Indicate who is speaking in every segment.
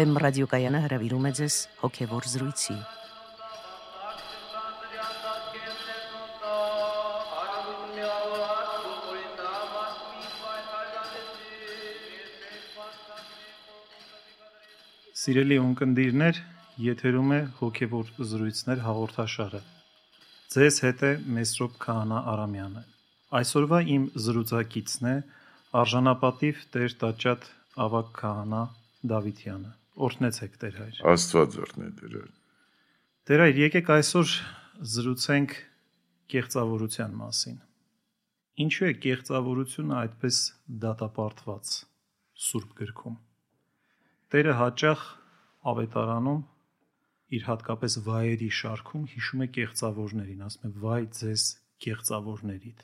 Speaker 1: Վեմ ռադիոկայանը հրավիրում է ձեզ հոգևոր զրույցի։
Speaker 2: Սիրելի ունկնդիրներ, եթերում է հոգևոր զրույցներ հաղորդաշարը։ Ձեզ հետ է Մեսրոպ Քահանա Արամյանը։ Այսօրվա իմ զրուցակիցն է արժանապատիվ Տեր Տաճատ Ավակ Քահանա Դավիթյանը։ Օրհնեցեք Տեր հայր։
Speaker 3: Աստված օրհնե Տեր հայր։
Speaker 2: Տեր հայր, եկեք այսօր զրուցենք կեղծավորության մասին։ Ինչու է կեղծավորությունը այդպես դատապարտված Սուրբ գրքում։ Տերը հաճախ ավետարանում իր հատկապես վայերի շարքում հիշում է կեղծավորներին, ասում է՝ «Վայ ձեզ կեղծավորներիդ»։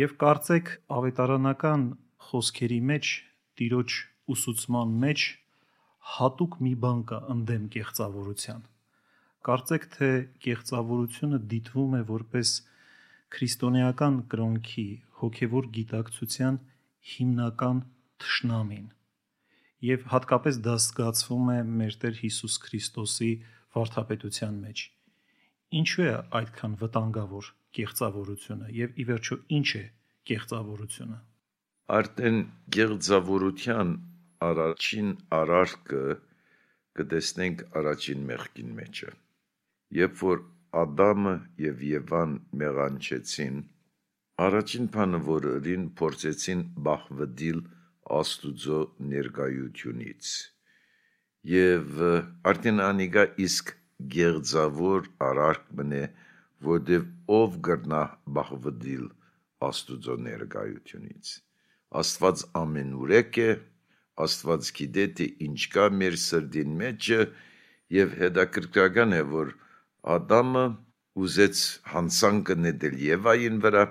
Speaker 2: Եվ կարծեք ավետարանական խոսքերի մեջ, Տիրոջ ուսուցման մեջ հատուկ մի բան կա ընդդեմ կեղծավորության։ Կարծեք թե կեղծավորությունը դիտվում է որպես քրիստոնեական կրոնքի հոգևոր գիտակցության հիմնական թշնամին եւ հատկապես դա զգացվում է մեր Տեր Հիսուս Քրիստոսի վարդապետության մեջ։ Ինչու է այդքան վտանգավոր կեղծավորությունը եւ ի վերջո ինչ է կեղծավորությունը։
Speaker 3: Արդեն գեղձավորության առաջին արարքը կտեսնենք առաջին մեղքին մեջը։ Երբ որ Ադամը եւ Եվան մեղանչեցին, առաջին բանը, որ ըրին փորձեցին բախվդիլ Աստուծո ներկայությունից։ Եվ արդեն անիգա իսկ գեղձավոր արարք մնե, որտեվ ով գրնա բախվդիլ Աստուծո ներկայությունից։ Աստված ամենուրեք է, Աստված գիտե թե ինչ կա մեր սրդին մեջը եւ հետաքրքրական է որ Ադամը ուզեց հանցանքը նետել Եվային վրա,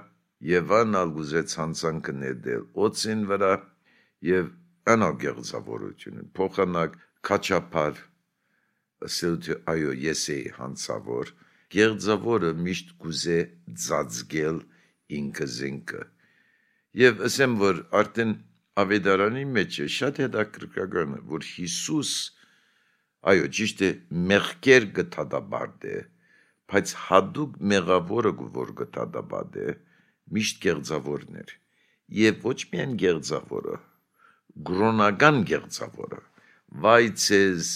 Speaker 3: Եվան ալ ուզեց հանցանքը նետել Օծին վրա եւ անագեղծավորությունը փոխանակ քաչապար ասելը այո ես էի հանցավոր գեղձավորը միշտ կուզե ծածկել ինքը զինքը եւ ասեմ որ արդեն ավետարանի մեջ է շատ հետաքրքրական որ Հիսուս այո ճիշտ է մեղքեր գտադաբարդ է բայց հadoop մեղավորը որ գտադաբարդ է միշտ գեղձավորներ եւ ոչ միայն գեղձավորը գրոնական գեղձավորը վայ ցեզ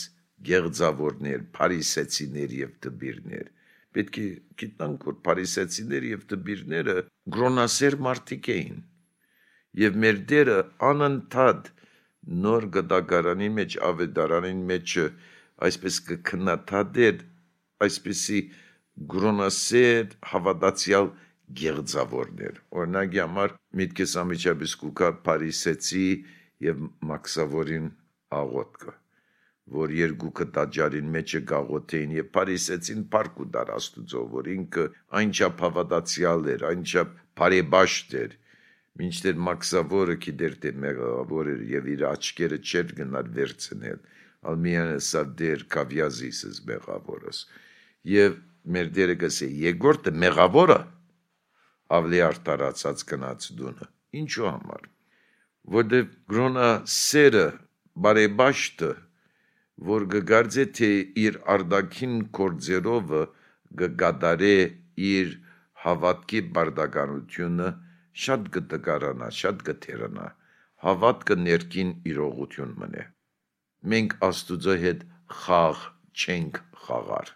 Speaker 3: գեղձավորներ փարիսեցիներ եւ տբիրներ պետք է գիտնանք որ փարիսեցիները եւ տբիրները գրոնասեր մարդիկ էին եւ մեր Տերը անընդհատ նոր գտակարանի մեջ ավետարանին մեջ այսպես կքննադատեր այսպեսի գրոնասեր հավատացյալ գեղձավորներ օրինակի համար միտքես ամիջապես կուկա Փարիսեցի եւ Մաքսավորին աղոտկը որ երկուքը տաճարին մեջը գաղոթեին եւ Փարիսեցին պարկու դար Աստուծո որ ինքը այնչափ հավատացյալ էր այնչափ բարեբաշտ էր այն մինչդեռ Մաքսավորը գիտեր թե մեղավոր էր եւ իր աչքերը չեր գնար վերցնել ալմիանը սա դեր կավյազիսս մեղավորս եւ մեր դերը գսե երկրորդը մեղավորը ավելի արտարացած գնաց դունը ինչու համար որտեւ գրոնա սերը բարեբաշտը որ գգարձե թե իր արդակին կորձերովը գգադարե իր հավատքի բարդականությունը շատ կտկարանա, շատ կթերանա, հավատքը ներքին իրողություն մնե։ Մենք Աստուծո հետ խաղ չենք խաղար։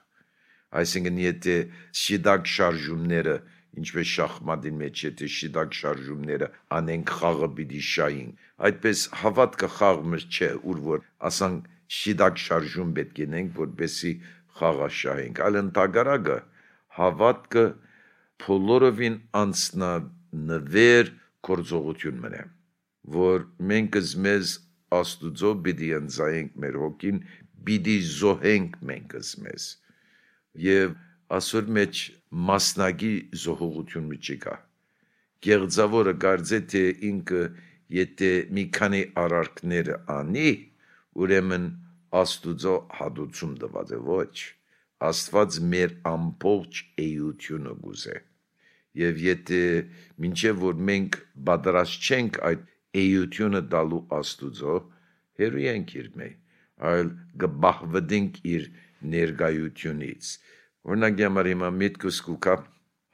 Speaker 3: Այսինքն եթե շիդակ շարժումները ինչպես շախմատի մեջ եթե շիդակ շարժումները անենք խաղը պիտի շային այդպես հավատքը խաղը չէ ուր որ ասանք շիդակ շարժում պետք է նենք որպեսի խաղը շահենք այլ ընդհանրակը հավատքը բոլորովին անցնա նվեր կորձողություն մնե որ մենք մեզ աստուծո պիտի ընծայենք մեր հոգին պիտի զոհենք մենք մեզ եւ ասոր մեջ մասնագի զոհողություն մի չկա գեղձավորը գարձե թե ինքը եթե մի քանի արարքներ անի ուրեմն աստուծո հադուցում տված է ոչ աստված մեր ամբողջ էությունը գուզե եւ եթե մինչեւ որ մենք պատրաստ չենք այդ էությունը դալու աստուծո հերու ենք իր մեջ այլ գբահվդինք իր ներգայությունից։ Օրինակ համար հիմա միտքս կուկա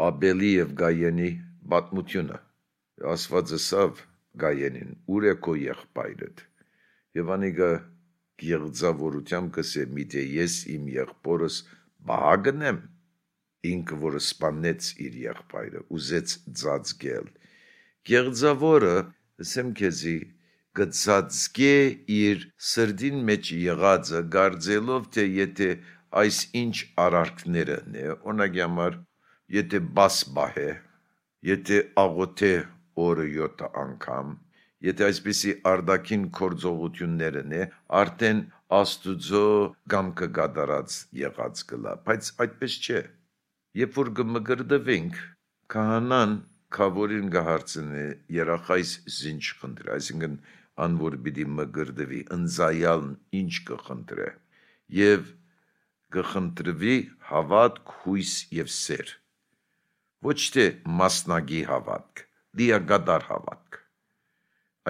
Speaker 3: Աբելի եւ Գայենի պատմությունը։ Աստվածը սավ Գայենին, ուր է քո եղբայրդ։ Եվ անիկը գեղձավորությամբ կսե միթե ես իմ եղբորս բահագնեմ ինքը որը սպանեց իր եղբայրը ուզեց ծածկել գեղձավորը ասեմ քեզի գծածկե իր սրդին մեջ եղածը գարձելով թե եթե այս ինչ արարքներն է օրինակ համար եթե բաս բահե եթե աղոթե օրը 7 անգամ եթե այսպիսի արդակին կորձողություններն է արդեն աստուծո գամքը գադարած եղած կլա բայց այդպես չէ երբ որ կմգրդվենք քահանան քավորին գահարցնի երախայս զինչ խնդրի այսինքն անոր պիտի մգրդվի ընձայալ ինչ կխնդրե եւ կխնդրվի հավատք հույս եւ սեր ոչ թե մասնագի հավատք լիագադար հավատք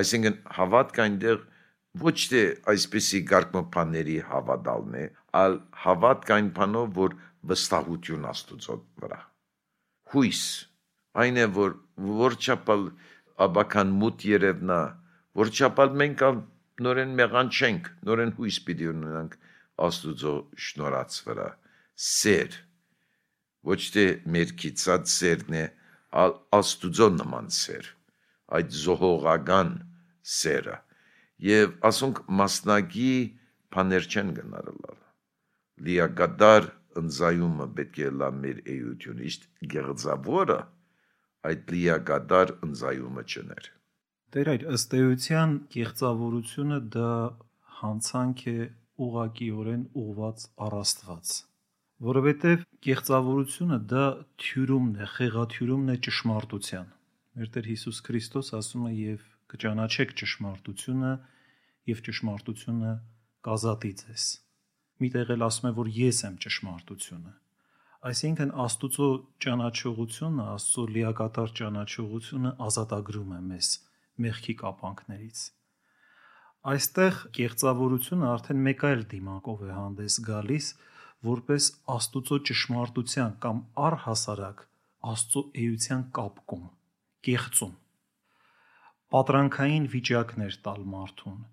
Speaker 3: այսինքն հավատք այնտեղ ոչ թե այսպիսի գարկմփանների հավատալն է այլ հավատք այն բանով որ վստահություն աստուծո վրա հույս այն է որ որչապալ աբական մուտ երևնա որչապալ մենք նորեն մեղան չենք նորեն հույս պիտի ունենանք աստուծո շնորհած վրա սեր ոչ թե մեր քիծած սերն է ալ աստուծո նման սեր այդ զոհողական սերը եւ ասոնք մասնագի բաներ չեն գնարել լիագադար ընձայումը պետք է լա մեր էությունը իշտ գեղձավորը այդ լիագադար ընձայումը չներ։
Speaker 2: Տեր այդ ըստ էության կեղծավորությունը դա հանցանք է ուղակիորեն ուղված առաստված, որովհետև կեղծավորությունը դա թյուրումն է, խեղաթյուրումն է ճշմարտության։ Մեր Տեր Հիսուս Քրիստոս ասում է եւ կճանաչեք ճշմարտությունը եւ ճշմարտությունը կազատի ձեզ։ Մի տեղ էլ ասում է որ ես եմ ճշմարտությունը Այսինքն Աստուծո ճանաչողությունը, Աստծո լիակատար ճանաչողությունը ազատագրում է մեզ մեղքի կապանքներից։ Այստեղ կեղծավորությունը արդեն մեկ այլ դիմակով է հանդես գալիս, որպես Աստուծո ճշմարտության կամ առհասարակ Աստծո էության կապկում, կեղծում։ Պատրանքային վիճակներ տալ մարդուն,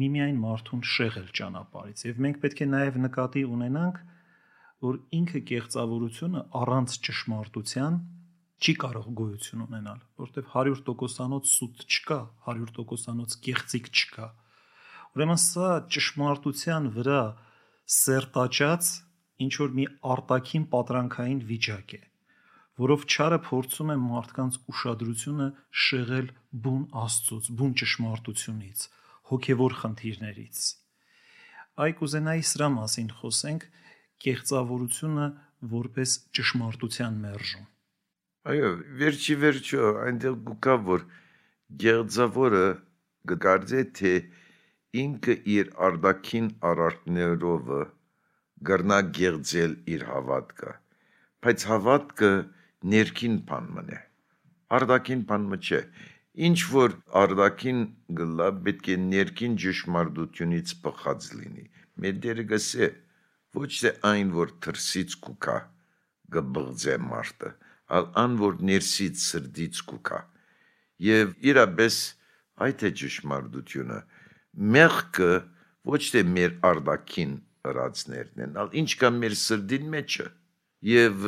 Speaker 2: միմիայն մարդուն շեղել ճանապարից։ Եվ մենք պետք է նաև նկատի ունենանք, որ ինքը կեղծավորությունը առանց ճշմարտության չի կարող գոյություն ունենալ, որտեվ 100%-անոց սուտ չկա, 100%-անոց կեղծիկ չկա։ Ուրեմն սա ճշմարտության վրա սերտաճած ինչ որ մի արտաքին պատրանքային վիճակ է, որով ճարը փորձում է մարդկանց ուշադրությունը շեղել բուն աստծուց, բուն ճշմարտությունից, հոգևոր խնդիրներից։ Այ կուզենայի սրա մասին խոսենք, կեղծավորությունը որպես ճշմարտության մերժում։
Speaker 3: Այո, վերջի վերջո այնտեղ գուկա որ գեղձավորը գկարձե թե ինքը իր արդակին արարքներով գրնա գեղձել իր հավատքը բայց հավատքը ներքին բան մնե արդակին բան մը չէ ինչ որ արդակին գլա պետք է ներքին ճշմարտությունից բխած լինի մեր դերը գսե ոչ թե այն, որ թրսից կուքա գբղձե մարդը, ալ ան, որ ներսից սրդից կուքա։ Եվ իրապես այդ է ճշմարտությունը։ Մեղքը ոչ թե մեր արդակին ըրացներն են, ալ ինչ կա մեր սրդին մեջը։ Եվ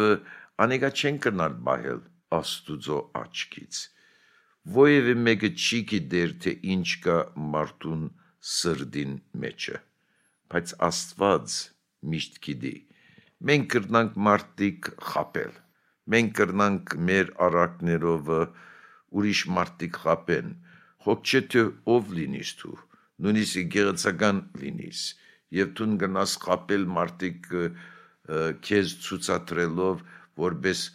Speaker 3: անեգա չեն կնալ բահել աստուծո աչքից։ Ոևէ մեկը չի գիտեր, թե ինչ կա մարդուն սրդին մեջը։ Բայց Աստված միշտ գիտի։ Մենք կրնանք մարտիկ խապել։ Մենք կրնանք մեր արակներով ուրիշ մարտիկ խապեն։ Հոգ չէ թե ով լինիս դու, նույնիսկ գեղեցական լինիս, եւ դու գնաս խապել մարտիկ քեզ ցուցադրելով որպես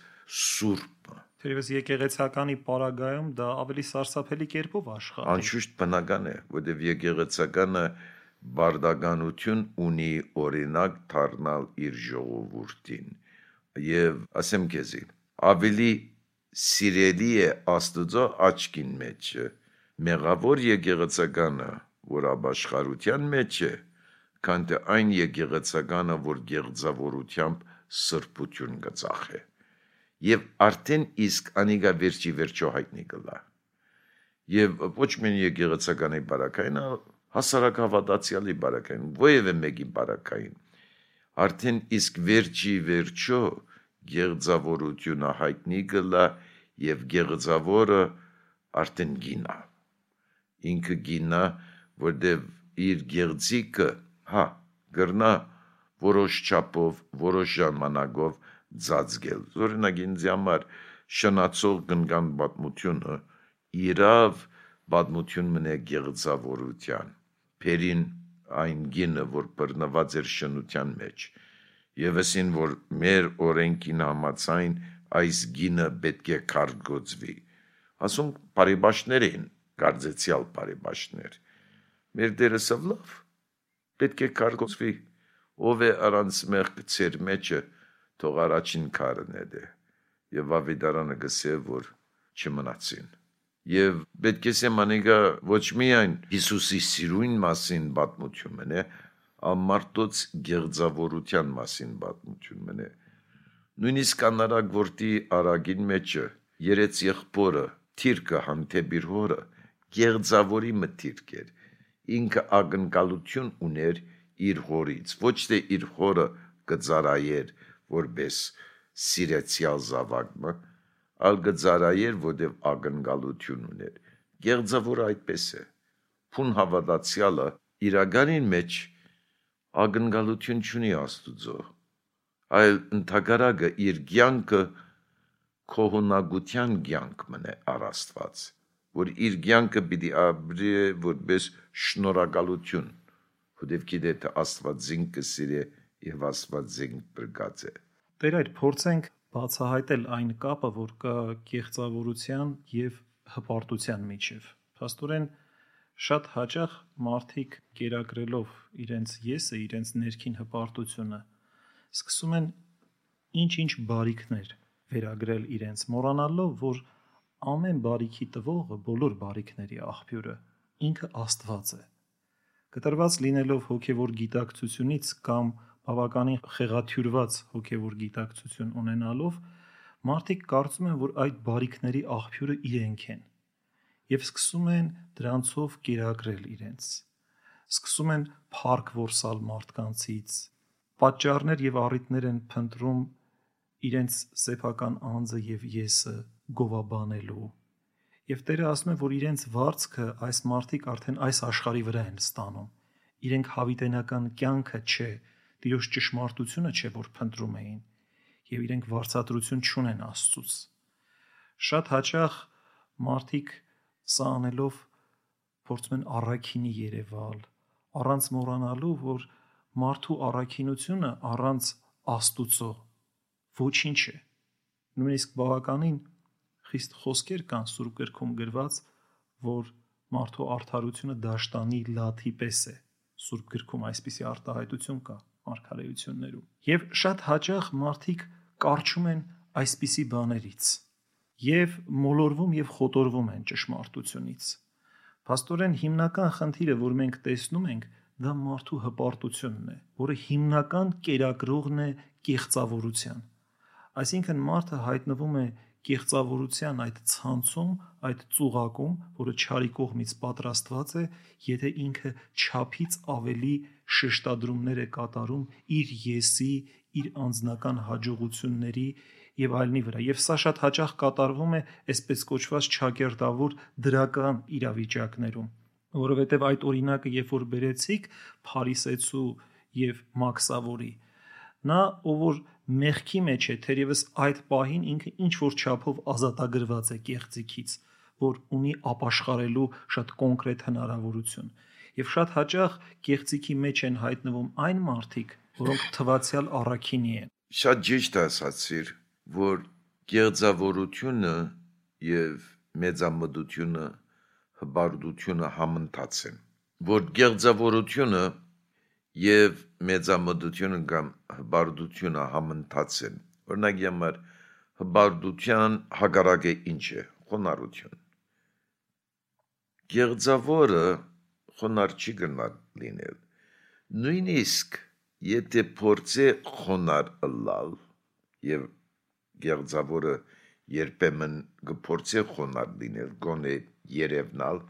Speaker 3: սուրբ
Speaker 2: Թերևս եկեղեցականի պարագայում դա ավելի սարսափելի կերպով աշխատի։
Speaker 3: Անշուշտ բնական է, որովհետև եկեղեցականը բարդականություն ունի օրինակ դառնալ իր ժողովրդին եւ ասեմ քեզի ավելի սիրելի է աստուծո աչքին մեջ մեղավոր եկեղեցականը որ աբաշխարության մեջ է քան թե այն եկեղեցականը, որ գեղձավորությամբ սրբություն գծախե։ Եվ արդեն իսկ անիգա վերջի վերջո հայտնի կլա։ Եվ ոչ միայն եկեղեցականի բարակային, հասարակ հավատացյալի բարակային, ովևէ մեկի բարակային։ Արդեն իսկ վերջի վերջո գեղձավորությունը հայտնի կլա եւ գեղձավորը արդեն գինա ինքը գինա որտեվ իր գեղձիկը հա գրնա որոշ չափով որոշ ժամանակով ծածկել օրինակ ինձ համար շնացող գնգան պատմությունը իրավ պատմություն մնե գեղձավորության Փերին այն գինը որ բռնված էր շնության մեջ եւ ասին որ մեր օրենքին համացայն այս գինը պետք է կարգոծվի ասում բարիբաշներ էին գարձեցյալ բարիբաշներ մեր դերը սավլավ պետք է կարգոծվի ով է առանց մեղք ծեր մեջը թող առաջին քարն է դե եւ ավիդարանը գսե որ չմնացին եւ պետք է սեմանիգա ոչ միայն Հիսուսի սիրուն մասին պատմություն մնե ամարտոց գեղձավորության մասին պատմություն մնե նույնիսկ անարակ որտի արագին մեջը երեց եղբորը թիրկը հանդեպ իր հորը գեղձավորի մտիրք էր ինքը ակնկալություն ուներ իր հորից ոչ թե իր հորը գծարայեր որպես սիրեցյալ զավակը ալ գծարայեր որտեվ ակնկալություն ուներ գեղձավորը այդպես է փուն հավատացյալը իրականին մեջ ակնկալություն չունի աստուծո այլ ընդհակարակը իր կյանքը քողունակության կյանք մնե առաստված որ իր կյանքը պիտի ապրի որպես շնորհակալություն որտեվ գիտե թե Աստված զինք կսիրե եւ Աստված զինք բրգած է
Speaker 2: Տեր այդ փորձենք բացահայտել այն կապը, որ կա կեղծավորության եւ հպարտության միջև։ Փաստորեն շատ հաճախ մարդիկ կերակրելով իրենց եսը, իրենց ներքին հպարտությունը, սկսում են ինչ-ինչ բարիքներ վերագրել իրենց, մոռանալով, որ ամեն բարիքի տվողը, բոլոր բարիքների աղբյուրը ինքը Աստված է։ Կտրված լինելով հոգևոր գիտակցությունից կամ բավականին խեղաթյուրված հոգևոր գիտակցություն ունենալով, մարդիկ կարծում են, որ այդ բարիքների աղբյուրը իրենք են եւ սկսում են դրանցով կերակրել իրենց։ Սկսում են փառք որսալ մարդկանցից, պատճառներ եւ առիթներ են փնտրում իրենց սեփական անձը եւ եսը գովաբանելու։ Եվ Տերը ասում է, որ իրենց վարձքը այս մարդիկ արդեն այս աշխարհի վրա են ստանում։ Իրենք հավիտենական կյանքը չէ, Տիրոջ ճշմարտությունը չէ, որ փնտրում էին, եւ իրենք վարձատրություն չունեն Աստծուց։ Շատ հաճախ մարդիկ սա անելով փորձում են առաքինի Երևալ, առանց մոռանալու, որ մարդու առաքինությունը առանց Աստուծո ոչինչ է։ Նույնիսկ բավականին խիստ խոսքեր կան Սուրբ գրքում գրված, որ մարդու արդարությունը դաշտանի լաթի պես է։ Սուրբ գրքում այսպիսի արտահայտություն կա արքայություններում։ Եվ շատ հաճախ մարդիկ կարճում են այսպիսի բաներից եւ մոլորվում եւ խոտորվում են ճշմարտությունից։ Փաստորեն հիմնական խնդիրը, որ մենք տեսնում ենք, դա մարդու հպարտությունն է, որը հիմնական կերակրողն է կեղծավորության։ Այսինքն մարդը հայտնվում է կեղծավորության այդ ցանցում, այդ ծուղակում, որը չարի կողմից պատրաստված է, եթե ինքը չափից ավելի շեշտադրումներ է կատարում իր եսի, իր անձնական հաջողությունների եւ այլնի վրա։ Եվ սա շատ հաճախ կատարվում է այսպես կոչված ճակերտավոր դրական իրավիճակներում, որովհետեւ այդ օրինակը երբ որ բերեցիք Փարիսեցու եւ Մաքսավորի, նա ով որ մեղքի մեջ է, թերևս այդ պահին ինքը ինչ որ չափով ազատագրված է կեղծիքից, որ ունի ապաշխարելու շատ կոնկրետ հնարավորություն։ Եվ շատ հաճախ կեղծիքի մեջ են հայտնվում այն մարդիկ, որոնք թվացial առաքինի են։
Speaker 3: Շատ ճիշտ ասացիր, որ կեղծավորությունը եւ մեծամտությունը հբարդությունը համընթաց են, որ կեղծավորությունը եւ մեծամտությունը կամ հբարդությունը համընթաց են։ Օրինակ համար հբարդության հագարակը ինչ է։ Խոնարհություն։ Գեղձավորը խոնար չի գնալ լինել։ Նույնիսկ եթե փորձե խոնար ըլլալ եւ գեղձավորը երբեմն գործե խոնար լինել գոնե երևնալ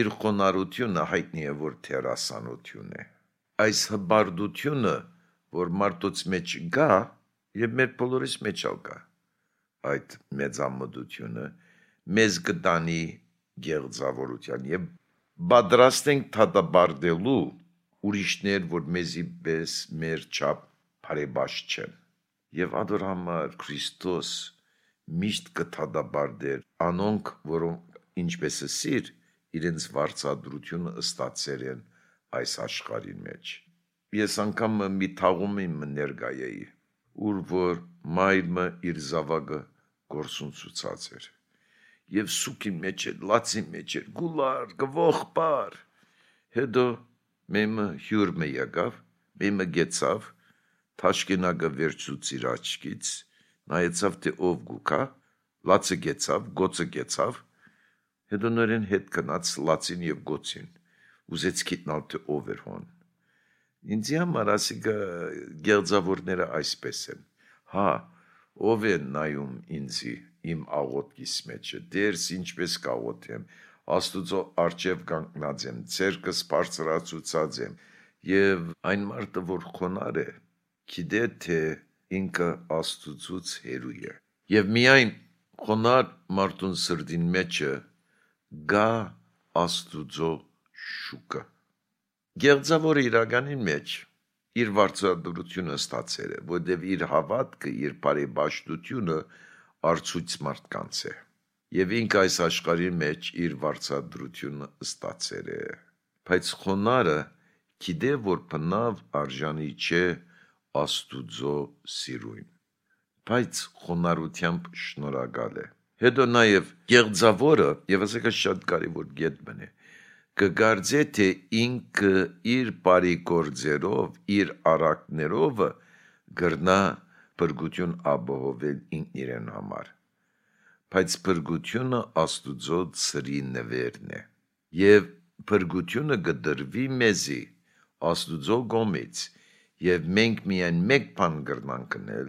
Speaker 3: իր խոնարհությունը հայտնի է որ թերասանություն է այս հբարդությունը, որ մարդուց մեջ գա եւ մեր բոլորիս մեջ ալ գա այդ մեծամտությունը մեզ կտանի գեղձավորության եւ պատրաստ ենք թադաբարդելու ուրիշներ, որ մեզի պես մեր չափ բարեբաշ չեն։ Եվ ադոր համար Քրիստոս միշտ կթադաբարդեր անոնք, որոնք ինչպես է սիր, իրենց վարծադրությունը ըստացեր են այս աշխարհի մեջ ես անգամ մի թաղում իմ ներգայեի ուր որ մայրը իր զավակը գործուն ցուցած էր եւ սուքի մեջ էր լացի մեջ էր գուլար գվող բար հետո մեմը հյուրմը եկավ մեմը գեցավ թաշկինակը վերցուց իր աչքից նայեցավ թե ով գուկա լացը գեցավ գոցը գեցավ հետո նորեն հետ կնաց լացին եւ գոցին ուզեց գիտնալ թե ով էր հոն Ինձ համար ասիկա գեղձավորները այսպես են։ Հա, ով է նայում ինձի իմ աղոտքիս մեջը, դերս ինչպես կաղոթեմ, Աստուծո արջև կանգնած եմ, ցերկս բարձրացուցած եմ, եւ այն մարդը, որ խոնար է, գիտե թե ինքը Աստուծուց հերու է։ Եվ միայն խոնար մարդուն սրդին մեջը գա Աստուծո շուկը Գեղձավորը իրականին մեջ իր վարձատրությունը ստացել է, որտեղ իր հավատքը, իր բարեբաշտությունը արծույց մարդկանց է։ Եվ ինքը այս աշխարհի մեջ իր վարձատրությունը ստացել է։ Բայց խոնարը գիտե որ բնավ արժանի չէ Աստուծո սիրուն։ Բայց խոնարհությամբ շնորհակալ է։ Հետո նաև գեղձավորը, եւ ասեկա շատ կարևոր գետ բնե կգարձե թե ինքը իր բարի գործերով, իր արակներով գրնա բրգություն ապահովել ինքն իրեն համար։ Բայց բրգությունը Աստուծո ծրի նվերն է։ Եվ բրգությունը կդրվի մեզի Աստուծո գոմից, եւ մենք միայն մեկ բան կրնանք կնել,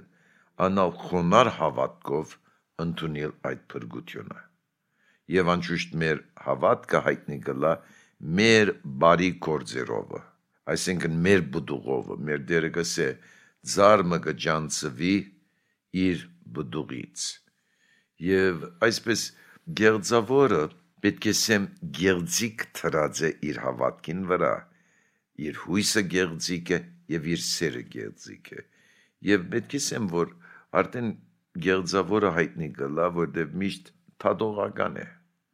Speaker 3: անալ խոնար հավատքով ընդունել այդ բրգությունը։ Եվ անշուշտ մեր հավատքը հայտնի գլա մեր բարի գործերով, այսինքն մեր բդուղով, մեր դերը գսե զարմը կջանցվի իր բդուղից։ Եվ այսպես գեղձավորը պետք է սեմ գեղձիկ թրած է իր հավատքին վրա, իր հույսը գեղձիկ է եւ իր սերը գեղձիկ է։ Եվ պետք է սեմ որ արդեն գեղձավորը հայտնի գլա, որտեղ միշտ թադողական է,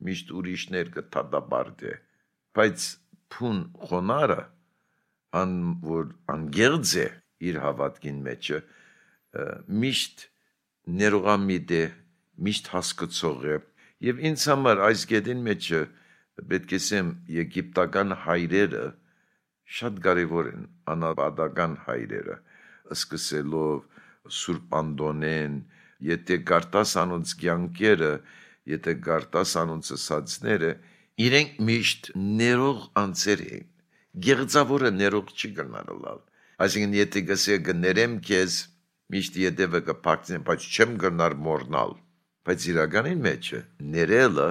Speaker 3: միշտ ուրիշներ կթադաբարդ է բայց փուն խոնարը ան որ անգերձ է իր հավատքին մեջը միշտ ներողամիտ է միշտ հասկացող է եւ ինձ համար այս գեդին մեջը պետք է ասեմ եգիպտական հայրերը շատ կարևոր են անաբադական հայրերը սկսելով Սուրբ Անդոնեն եթե գարտաս անոնց կյանքերը եթե գարտաս անոնց սացները իրենք միշտ ներող անձեր են։ Գեղձավորը ներող չի գնալալ։ Այսինքն եթե գսե գներեմ քեզ միշտ յետևը կփակցնեմ, բայց չեմ գնար մորնալ։ Բայց իրականին մեջը ներելը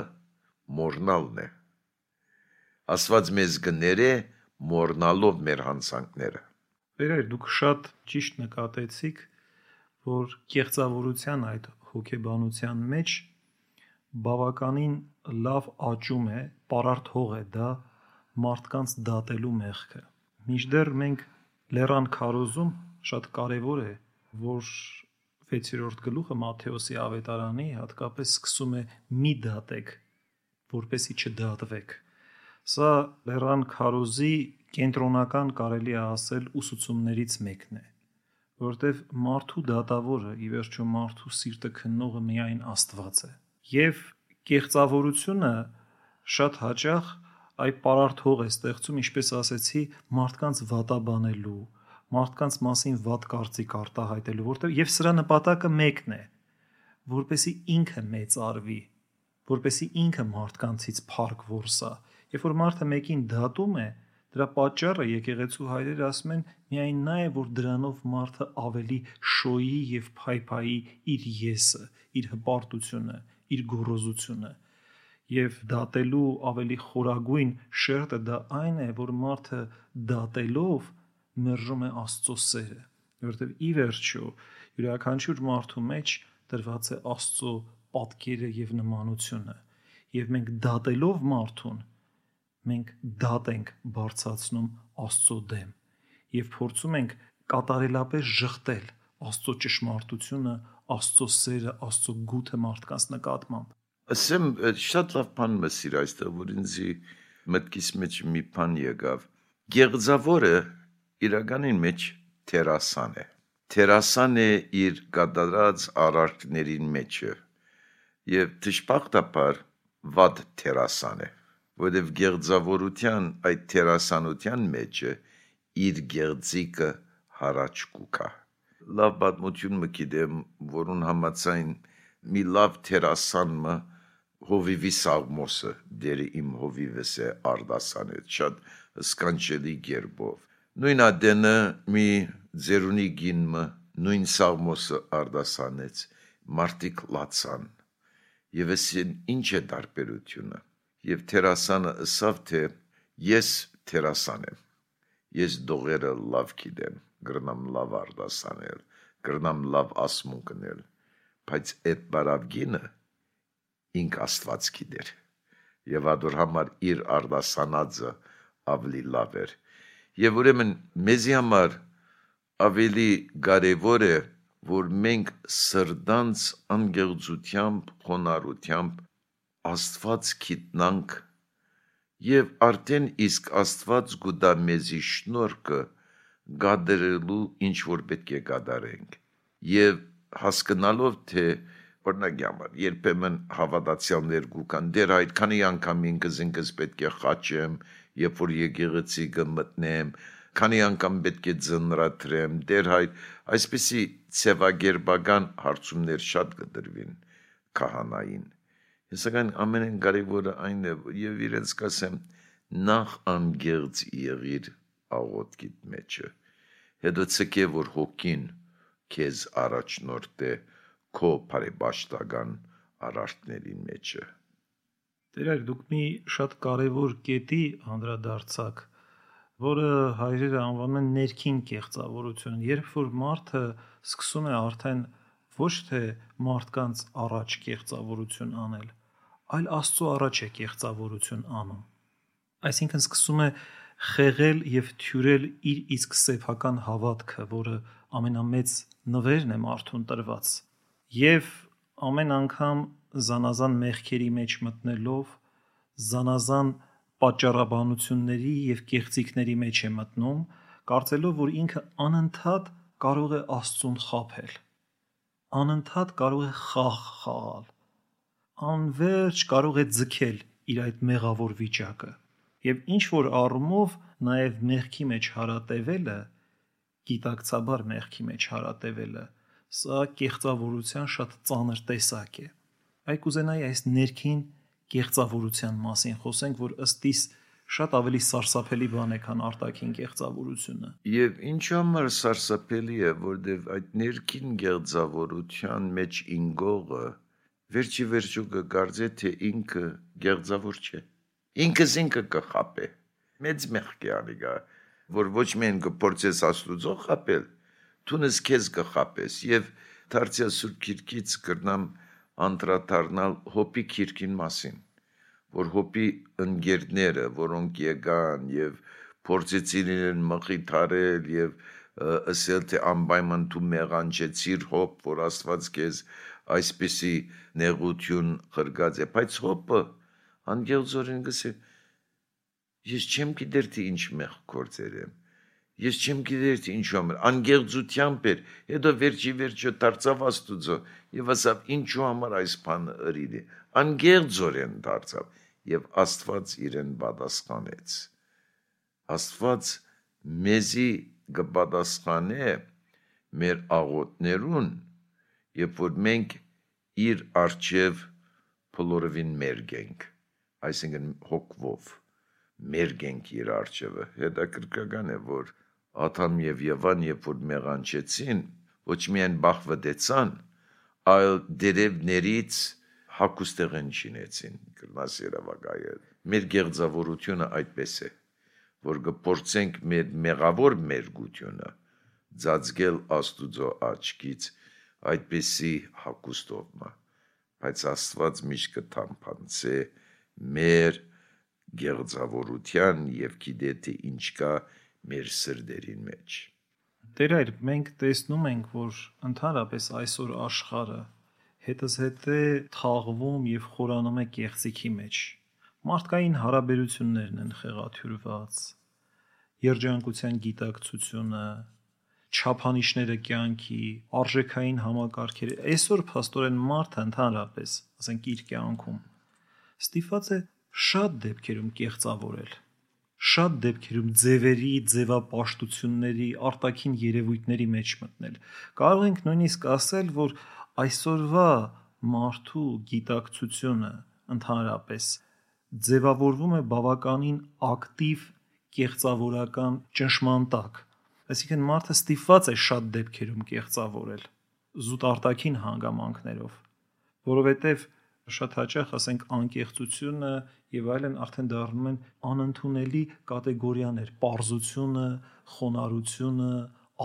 Speaker 3: մորնալն է։ Աստված մեզ գներե մորնալով մեր հանցանքները։
Speaker 2: Վերեր դուք շատ ճիշտ նկատեցիք, որ կեղծավորության այդ հոգեբանության մեջ բավականին լավ աճում է, պարարտ հող է դա մարդկանց դատելու մեղքը։ Մինչդեռ մենք լեռան քարոզում շատ կարևոր է, որ 6-րդ գլուխը Մատթեոսի ավետարանի հատկապես սկսում է մի դատեք, որպեսի չդատվեք։ Սա լեռան քարոզի կենտրոնական կարելի է ասել ուսուցումներից մեկն է, որտեվ մարդու դատավորը ի վերջո մարդու սիրտը քննողը միայն Աստված է եւ կեղծավորությունը շատ հաճախ այ պարարթող է ստեղծում, ինչպես ասեցի, մարդկանց վատաբանելու, մարդկանց մասին վատ կարծիք արտահայտելու, որտեղ եւ սրա նպատակը մեկն է, որպեսի ինքը մեծ արվի, որպեսի ինքը մարդկանցից փառք որսա։ Երբ որ մարդը մեկին դատում է, Դրա պատճառը եկեղեցու հայրերը ասում են միայն նա է, որ դրանով մարդը ավելի շոյի եւ փայփայի իր եսը, իր հպարտությունը, իր գոռոզությունը եւ դատելու ավելի խորագույն շերտը դա այն է, որ մարդը դատելով մերժում է Աստծո սերը, որովհետեւ ի վերջո յուրաքանչյուր մարդու մեջ դրված է Աստծո պատկերը եւ նմանությունը եւ մենք դատելով մարդուն մենք դատ ենք բարձացնում Աստծո դեմ եւ փորձում ենք կատարելապես շղթել Աստծո ճշմարտությունը, Աստծո սերը, Աստծո գութը մարդկանց նկատմամբ։
Speaker 3: Ասեմ շատ լավ բան մսիր այստեղ, որ ինձի մտքիս մեջ մի բան եկավ։ Գեղձավորը իրականին մեջ տերասան է։ Տերասան է իր գադարած արարքներին մեջը։ Եվ դժբախտաբար վատ տերասան է որովհետև գեղձավորության այդ թերասանության մեջը իր գեղձիկը հարաճ կուքա լավ պատմություն մը գիտեմ որուն համացայն մի լավ թերասանմը հովիվի սաղմոսը դերի իմ հովիվս է արդասանը շատ սկանչելի գերբով նույն ադենը մի ձերունի գինմը նույն սաղմոսը արդասանեց մարտիկ լացան եւ ասին ինչ է տարբերությունը եւ թերասանը ըսավ թե ես թերասան եմ ես դողերը լավ գիտեմ գրնամ լավ արդասանել գրնամ լավ ասմունքնել բայց այդ բարավգինը ինք աստված գիտեր եւ ադոր համար իր արդասանածը ավելի լավ էր եւ ուրեմն մեզի համար ավելի կարեւոր է որ մենք սրդանց անգեղծությամբ խոնարհությամբ Աստված գիտնանք եւ արդեն իսկ Աստված գուտա մեզի շնորհքը գադերելու ինչ որ պետք է գադարենք եւ հասկանալով թե օրինակ համար երբեմն հավատացյալներ գուկան դեր այդ քանի անգամ ինքս ինքս պետք է խաչեմ երբ որ եկեղեցի կմտնեմ քանի անգամ պետք է ձնրատրեմ դեր հայ այսպիսի ցեվագերբական հարցումներ շատ կդրվին քահանային Սակայն ամենեն կարևորը այն է, եւ իրենց կասեմ, նախ անգերց եղիր աղոտքիդ մեջը։ Հետո ցկե որ հոգին քեզ առաջնորդ է քո բարեբաշտական արարքների մեջը։
Speaker 2: Տերեր, դուք մի շատ կարևոր կետի անդրադարձակ, որը հայրերը անվանում են ներքին կեղծավորություն։ Երբ որ մարդը սկսում է արդեն ոչ թե մարդկանց առաջ կեղծավորություն անել, այլ Աստծո առաջ է կեղծավորություն անում։ Այսինքն սկսում է խեղել եւ թյուրել իր իսկ սեփական հավատքը, որը ամենամեծ նվերն է մարդուն տրված։ Եվ ամեն անգամ զանազան մեղքերի մեջ մտնելով զանազան պատճառաբանությունների եւ կեղծիքների մեջ է մտնում, կարծելով, որ ինքը անընդհատ կարող է Աստծուն խափել անընդհատ կարող է խաղ խաղալ։ Անverջ կարող է ձգել իր այդ մեղավոր վիճակը։ Եվ ինչ որ առումով նաև մեղքի մեջ հարատևելը, գիտակցաբար մեղքի մեջ հարատևելը, սա կեղծավորության շատ ծանր տեսակ է։ Այ կուզենայի այս ներքին կեղծավորության մասին խոսենք, որ ըստ իս շատ ավելի սարսափելի բան է, քան արտաքին կեղծավորությունը։
Speaker 3: Եվ ինչ համար սարսափելի է, որտեվ այդ ներքին կեղծավորության մեջ ինգողը վերջի վերջո կգարձե թե ինքը կեղծավոր չէ։ Ինքս ինքը կխապե։ Մեծ մեղք է անիգա, որ ոչ միայն կփորձես աստուծո խապել, թունես քեզ կխապես եւ դարձյալ սուրբ քիրքից կրնամ անդրադառնալ հոպի քիրքին մասին որ հոպի ընկերները, որոնք եկան եւ փորձեցին իրեն մխիթարել եւ ասել թե անպայման դու մեղանջեցիր հոպ, որ Աստված քեզ այսպիսի նեղություն խրգած է, բայց հոպը անգելձորեն գսե ես չեմ գիտեր թե ինչ մեղ գործեր եմ ես չեմ գիտեր թե ինչու համար անգեղծությամբ էր հետո վերջի վերջը դարձավ աստուծո եւ ասավ ինչու համար այս բանը ըրիդի անգեղծորեն դարձավ եւ Աստված իրեն պատասխանեց։ Աստված մեզի կպատասխանե մեր աղոտներուն, երբ որ մենք իր արջև փլորովին մերգենք, այսինքն հոգվով, մերգենք իր արջևը։ Հետաքրքրական է, որ Աթամ եւ Եվան երբ որ մեղանչեցին, ոչ միայն բախվդեցան, այլ դերևներից հակուստեղեն չինեցին կրնաս երավակայել։ Մեր գեղձավորությունը այդպես է, որ գործենք մեր մեղավոր մերգությունը ծածկել աստուծո աչքից այդպեսի հակուստովմա բայց Աստված միշտ կթամփանցե մեր գեղձավորության եւ գիտե թե ինչ կա մեր սրդերին մեջ։
Speaker 2: Տեր այր մենք տեսնում ենք, որ ընդհանրապես այսօր աշխարհը հետզհետե թաղվում եւ խորանում է կեղծիքի մեջ։ Մարդկային հարաբերություններն են խեղաթյուրված, երջանկության գիտակցությունը, չափանիշները կյանքի, արժեքային համակարգերը։ Այսօր փաստորեն մարդը ընդհանրապես, ասենք իր կյանքում ստիփած է շատ դեպքերում կեղծավորել շատ դեպքերում ձևերի, ձևապաշտությունների, արտաքին երևույթների մեջ մտնել։ Կարող ենք նույնիսկ ասել, որ այսօրվա մարդու գիտակցությունը ընդհանրապես ձևավորվում է բավականին ակտիվ կեղծավորական ճնշման տակ Այսինքն մարդը ստիպված է շատ դեպքերում կեղծավորել զուտ արտաքին հանգամանքներով, որովհետև շատ հաճախ ասենք անկեղծությունը եւ այլն արդեն դառնում են անընդունելի կատեգորիաներ՝ པարզությունը, խոնարհությունը,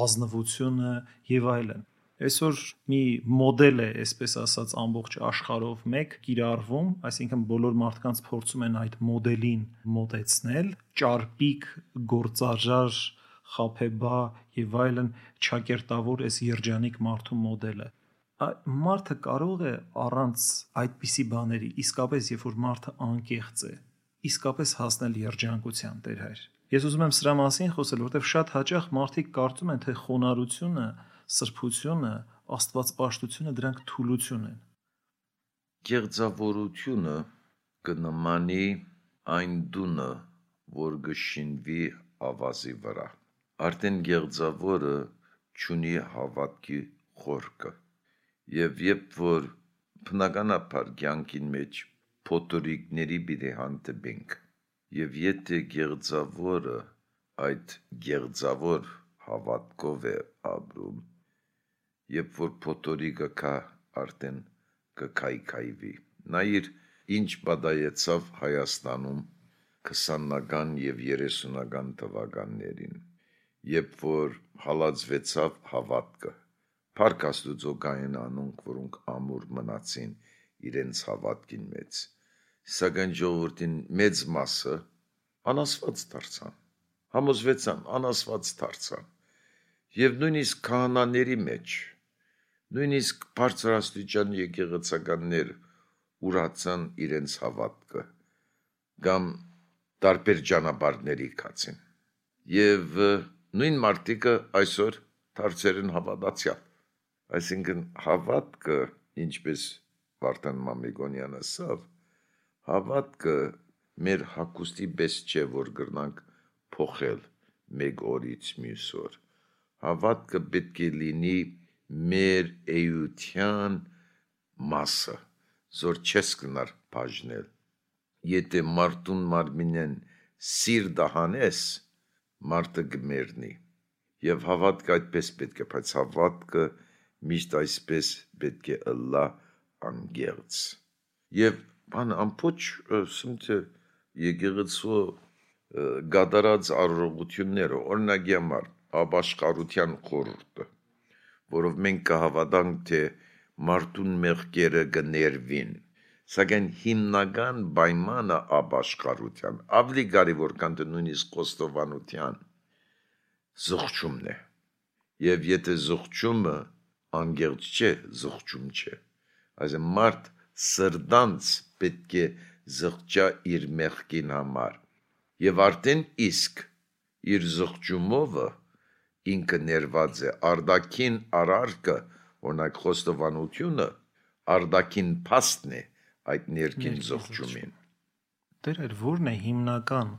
Speaker 2: ազնվությունը եւ այլն։ Այսօր մի մոդել է, այսպես ասած, ամբողջ աշխարհով մեկ կիրառվում, այսինքն բոլոր մարդկանց փորձում են այդ մոդելին մոտեցնել, ճարպիկ, գործարար խափեբա եւ այլն ճակերտավոր այս երջանիկ մարդու մոդելը մարդը կարող է առանց այդպիսի բաների իսկապես երբ որ մարդը անկեղծ է իսկապես հասնել երջանկության Տեր հայր ես ուզում եմ սրա մասին խոսել որովհետև շատ հաճախ մարդիկ կարծում են թե խոնարհությունը սրբությունը աստվածպաշտությունը դրանք թուլություն են
Speaker 3: գեղձավորությունը կնմանի այն դունը որ գշինվի ավազի վրա արդեն գեղձավորը ճունի հավատքի խորքը եւ երբ որ բնականաբար կյանքին մեջ փոթորիկների բիդե հանդիպենք եւ եթե գեղձավորը այդ գեղձավոր հավատքով է ապրում երբ որ փոթորիկը կա արդեն կքայքայվի նայիր ինչ բադայեցավ Հայաստանում 20-ական եւ 30-ական թվականներին երբ որ հալածվեցավ հավատքը Փառք Աստուծո կային անոնք, որոնք ամուր մնացին իրենց հավատքին մեջ։ Սակայն ժողովրդին մեծ մասը անասված դարձան։ Համոզվեցան, անասված դարձան։ Եվ նույնիսկ քահանաների մեջ, նույնիսկ բարձրաստիճան եկեղեցականներ ուրացան իրենց հավատքը կամ տարբեր ճանապարհների կացին։ Եվ նույն մարտիկը այսօր դարձեր են հավատացյալ այսինքն հավատքը ինչպես Վարդան Մամիկոնյանը ասավ հավատքը մեր հակոստի պես չէ որ գրնանք փոխել մեկ օրից մյուս օր հավատքը պետք է լինի մեր էյության մասը զոր չես կնար բաժնել եթե մարդուն մարմինեն սիրտը հանես մարդը գմերնի եւ հավատքը այդպես պետք է բայց հավատքը միշտ այսպես պետք է ըլլա անգերց եւ բան ամփոչ սմթը եկեղեցու գադարած առողությունները օրինակի համար աբաշխարության խորհուրդը որով մենք կհավատանք թե մարդուն մեղքերը կներվին սակայն հիմնական պայմանը ապաշխարության ավելի կարևոր քան նույնիսկ խոստովանության զղջումն է եւ եթե զղջումը անգերջ չէ զղջում չէ այսինքն մարդ սրդանց պետք է զղջա իր մեղքին համար եւ արդեն իսկ իր զղջումովը ինքը ներված է արդակին արարկը օրինակ խոստովանությունը արդակին փաստն է այդ ներքին զղջումին։
Speaker 2: Տեր էր ո՞րն է հիմնական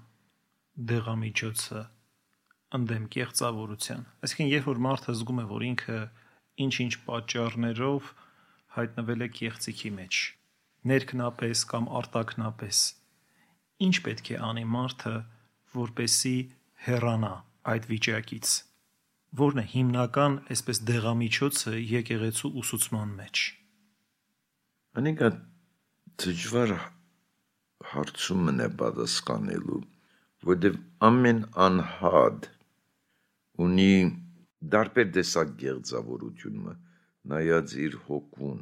Speaker 2: դեղամիջոցը ընդդեմ կեղծավորության։ Այսինքն, երբ որ մարդը զգում է, որ ինքը ինչ-ինչ պատճառներով հայտնվել է կեղծիքի մեջ, ներքնապես կամ արտաքնապես, ինչ պետք է անի մարդը, որպեսի հեռանա այդ վիճակից։ Որն է հիմնական այսպես դեղամիջոցը եկեղեցու ուսուցման մեջ։
Speaker 3: Անիկա դժվար հարցումն է պատասխանելու, որտեղ ամեն անհատ ունի դարբեր տեսակ գեղձավորությունը, նայած իր հոգուն,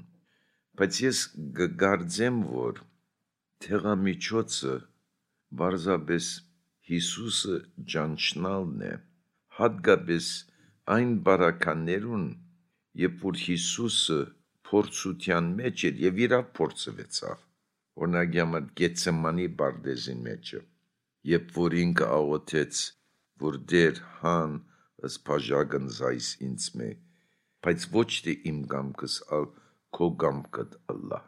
Speaker 3: բայց ես գգարձեմ, որ թեղամիջոցը բարձաբես Հիսուսը ճանչնալն է, հատկապես այն բարականներուն, երբ որ Հիսուսը փորձության մեջ էր եւ իրա փորձվեցավ օրինակ համար Գեցեմանի բարդեզին մեջը երբ որ ինքը աղոթեց որ դեր հան ըս բաժագն զայս ինձ մե բայց ոչ թե իմ կամքս ալ քո կամքդ ըլլա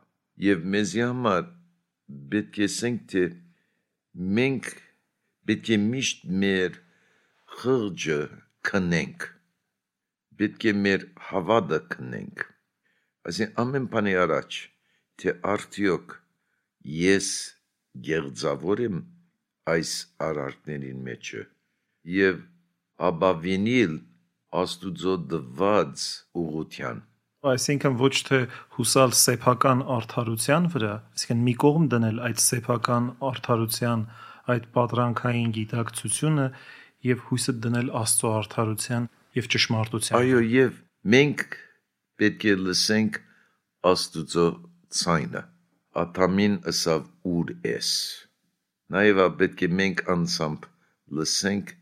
Speaker 3: եւ մեզի համար պետք է ասենք թե մենք պետք է միշտ մեր խղճը քնենք պետք է մեր հավատը քնենք Այսին ամեն բանի առաջ, թե արդյոք ես գեղձավոր եմ այս արարքներին մեջը եւ աբավինիլ աստուծո դված ուղության
Speaker 2: այսինքն ոչ թե հուսալ սեփական արդարության վրա, այսինքն մի կողմ դնել այդ սեփական արդարության այդ պատրանքային գիտակցությունը եւ հույսը դնել Աստծո արդարության եւ ճշմարտության։
Speaker 3: Այո, եւ մենք պետք է լսենք Աստուծո ցայնը։ Աթամին ըսավ ուր ես։ Նաեւ պետք է մենք անցամբ լսենք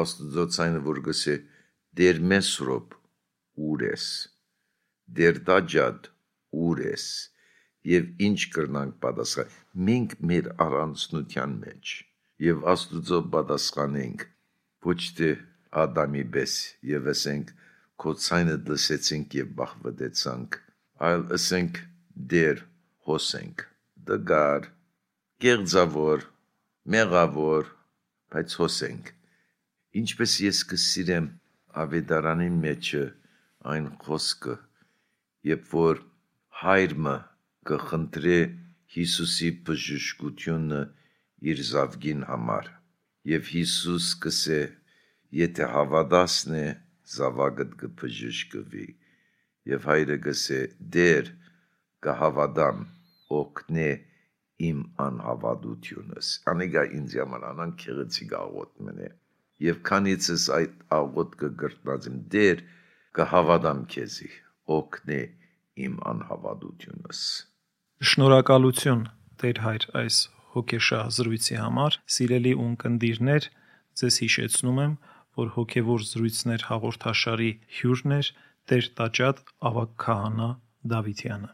Speaker 3: Աստուծո ցայնը, որ գսե դեր մեսրոպ ուր ես։ Դեր դաջad ուր ես եւ ինչ կրնանք պատասխան։ Մենք մեր առանցնության մեջ եւ Աստուծո պատասխանենք ոչ թե Ադամի պես եւ ասենք քո ցայնը լսեցինք եւ բախվեցանք, այլ ասենք դեր հոսենք, դգար, գեղձավոր, մեղավոր, բայց հոսենք։ Ինչպես ես կսիրեմ ավետարանի մեջը այն խոսքը, երբ որ հայրը կխնդրե Հիսուսի բժշկությունը իր զավգին համար եւ Հիսուս կսե եթե հավատասն է զավակդ կբժշկվի եւ հայրը գսե դեր կհավատամ օգնե իմ անհավատությունս անիգա ինձ համար անան քեղեցիկ աղոտ մնե եւ քանիցս այդ աղոտ կգրտնած իմ դեր կհավատամ քեզի օգնե իմ անհավատությունս
Speaker 2: շնորհակալություն Տեր հայր այս հոգեշահ զրույցի համար սիրելի ունկնդիրներ ձեզ հիշեցնում եմ որ հոգևոր զրույցներ հաղորդաշարի հյուրն էր Տեր տաճատ ավագ քահանա Դավիթյանը։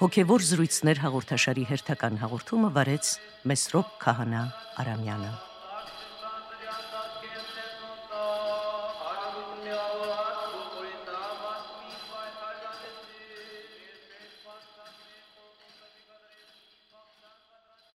Speaker 1: Հոգևոր զրույցներ հաղորդաշարի հերթական հաղորդումը վարեց Մեսրոպ Քահանա Արամյանը։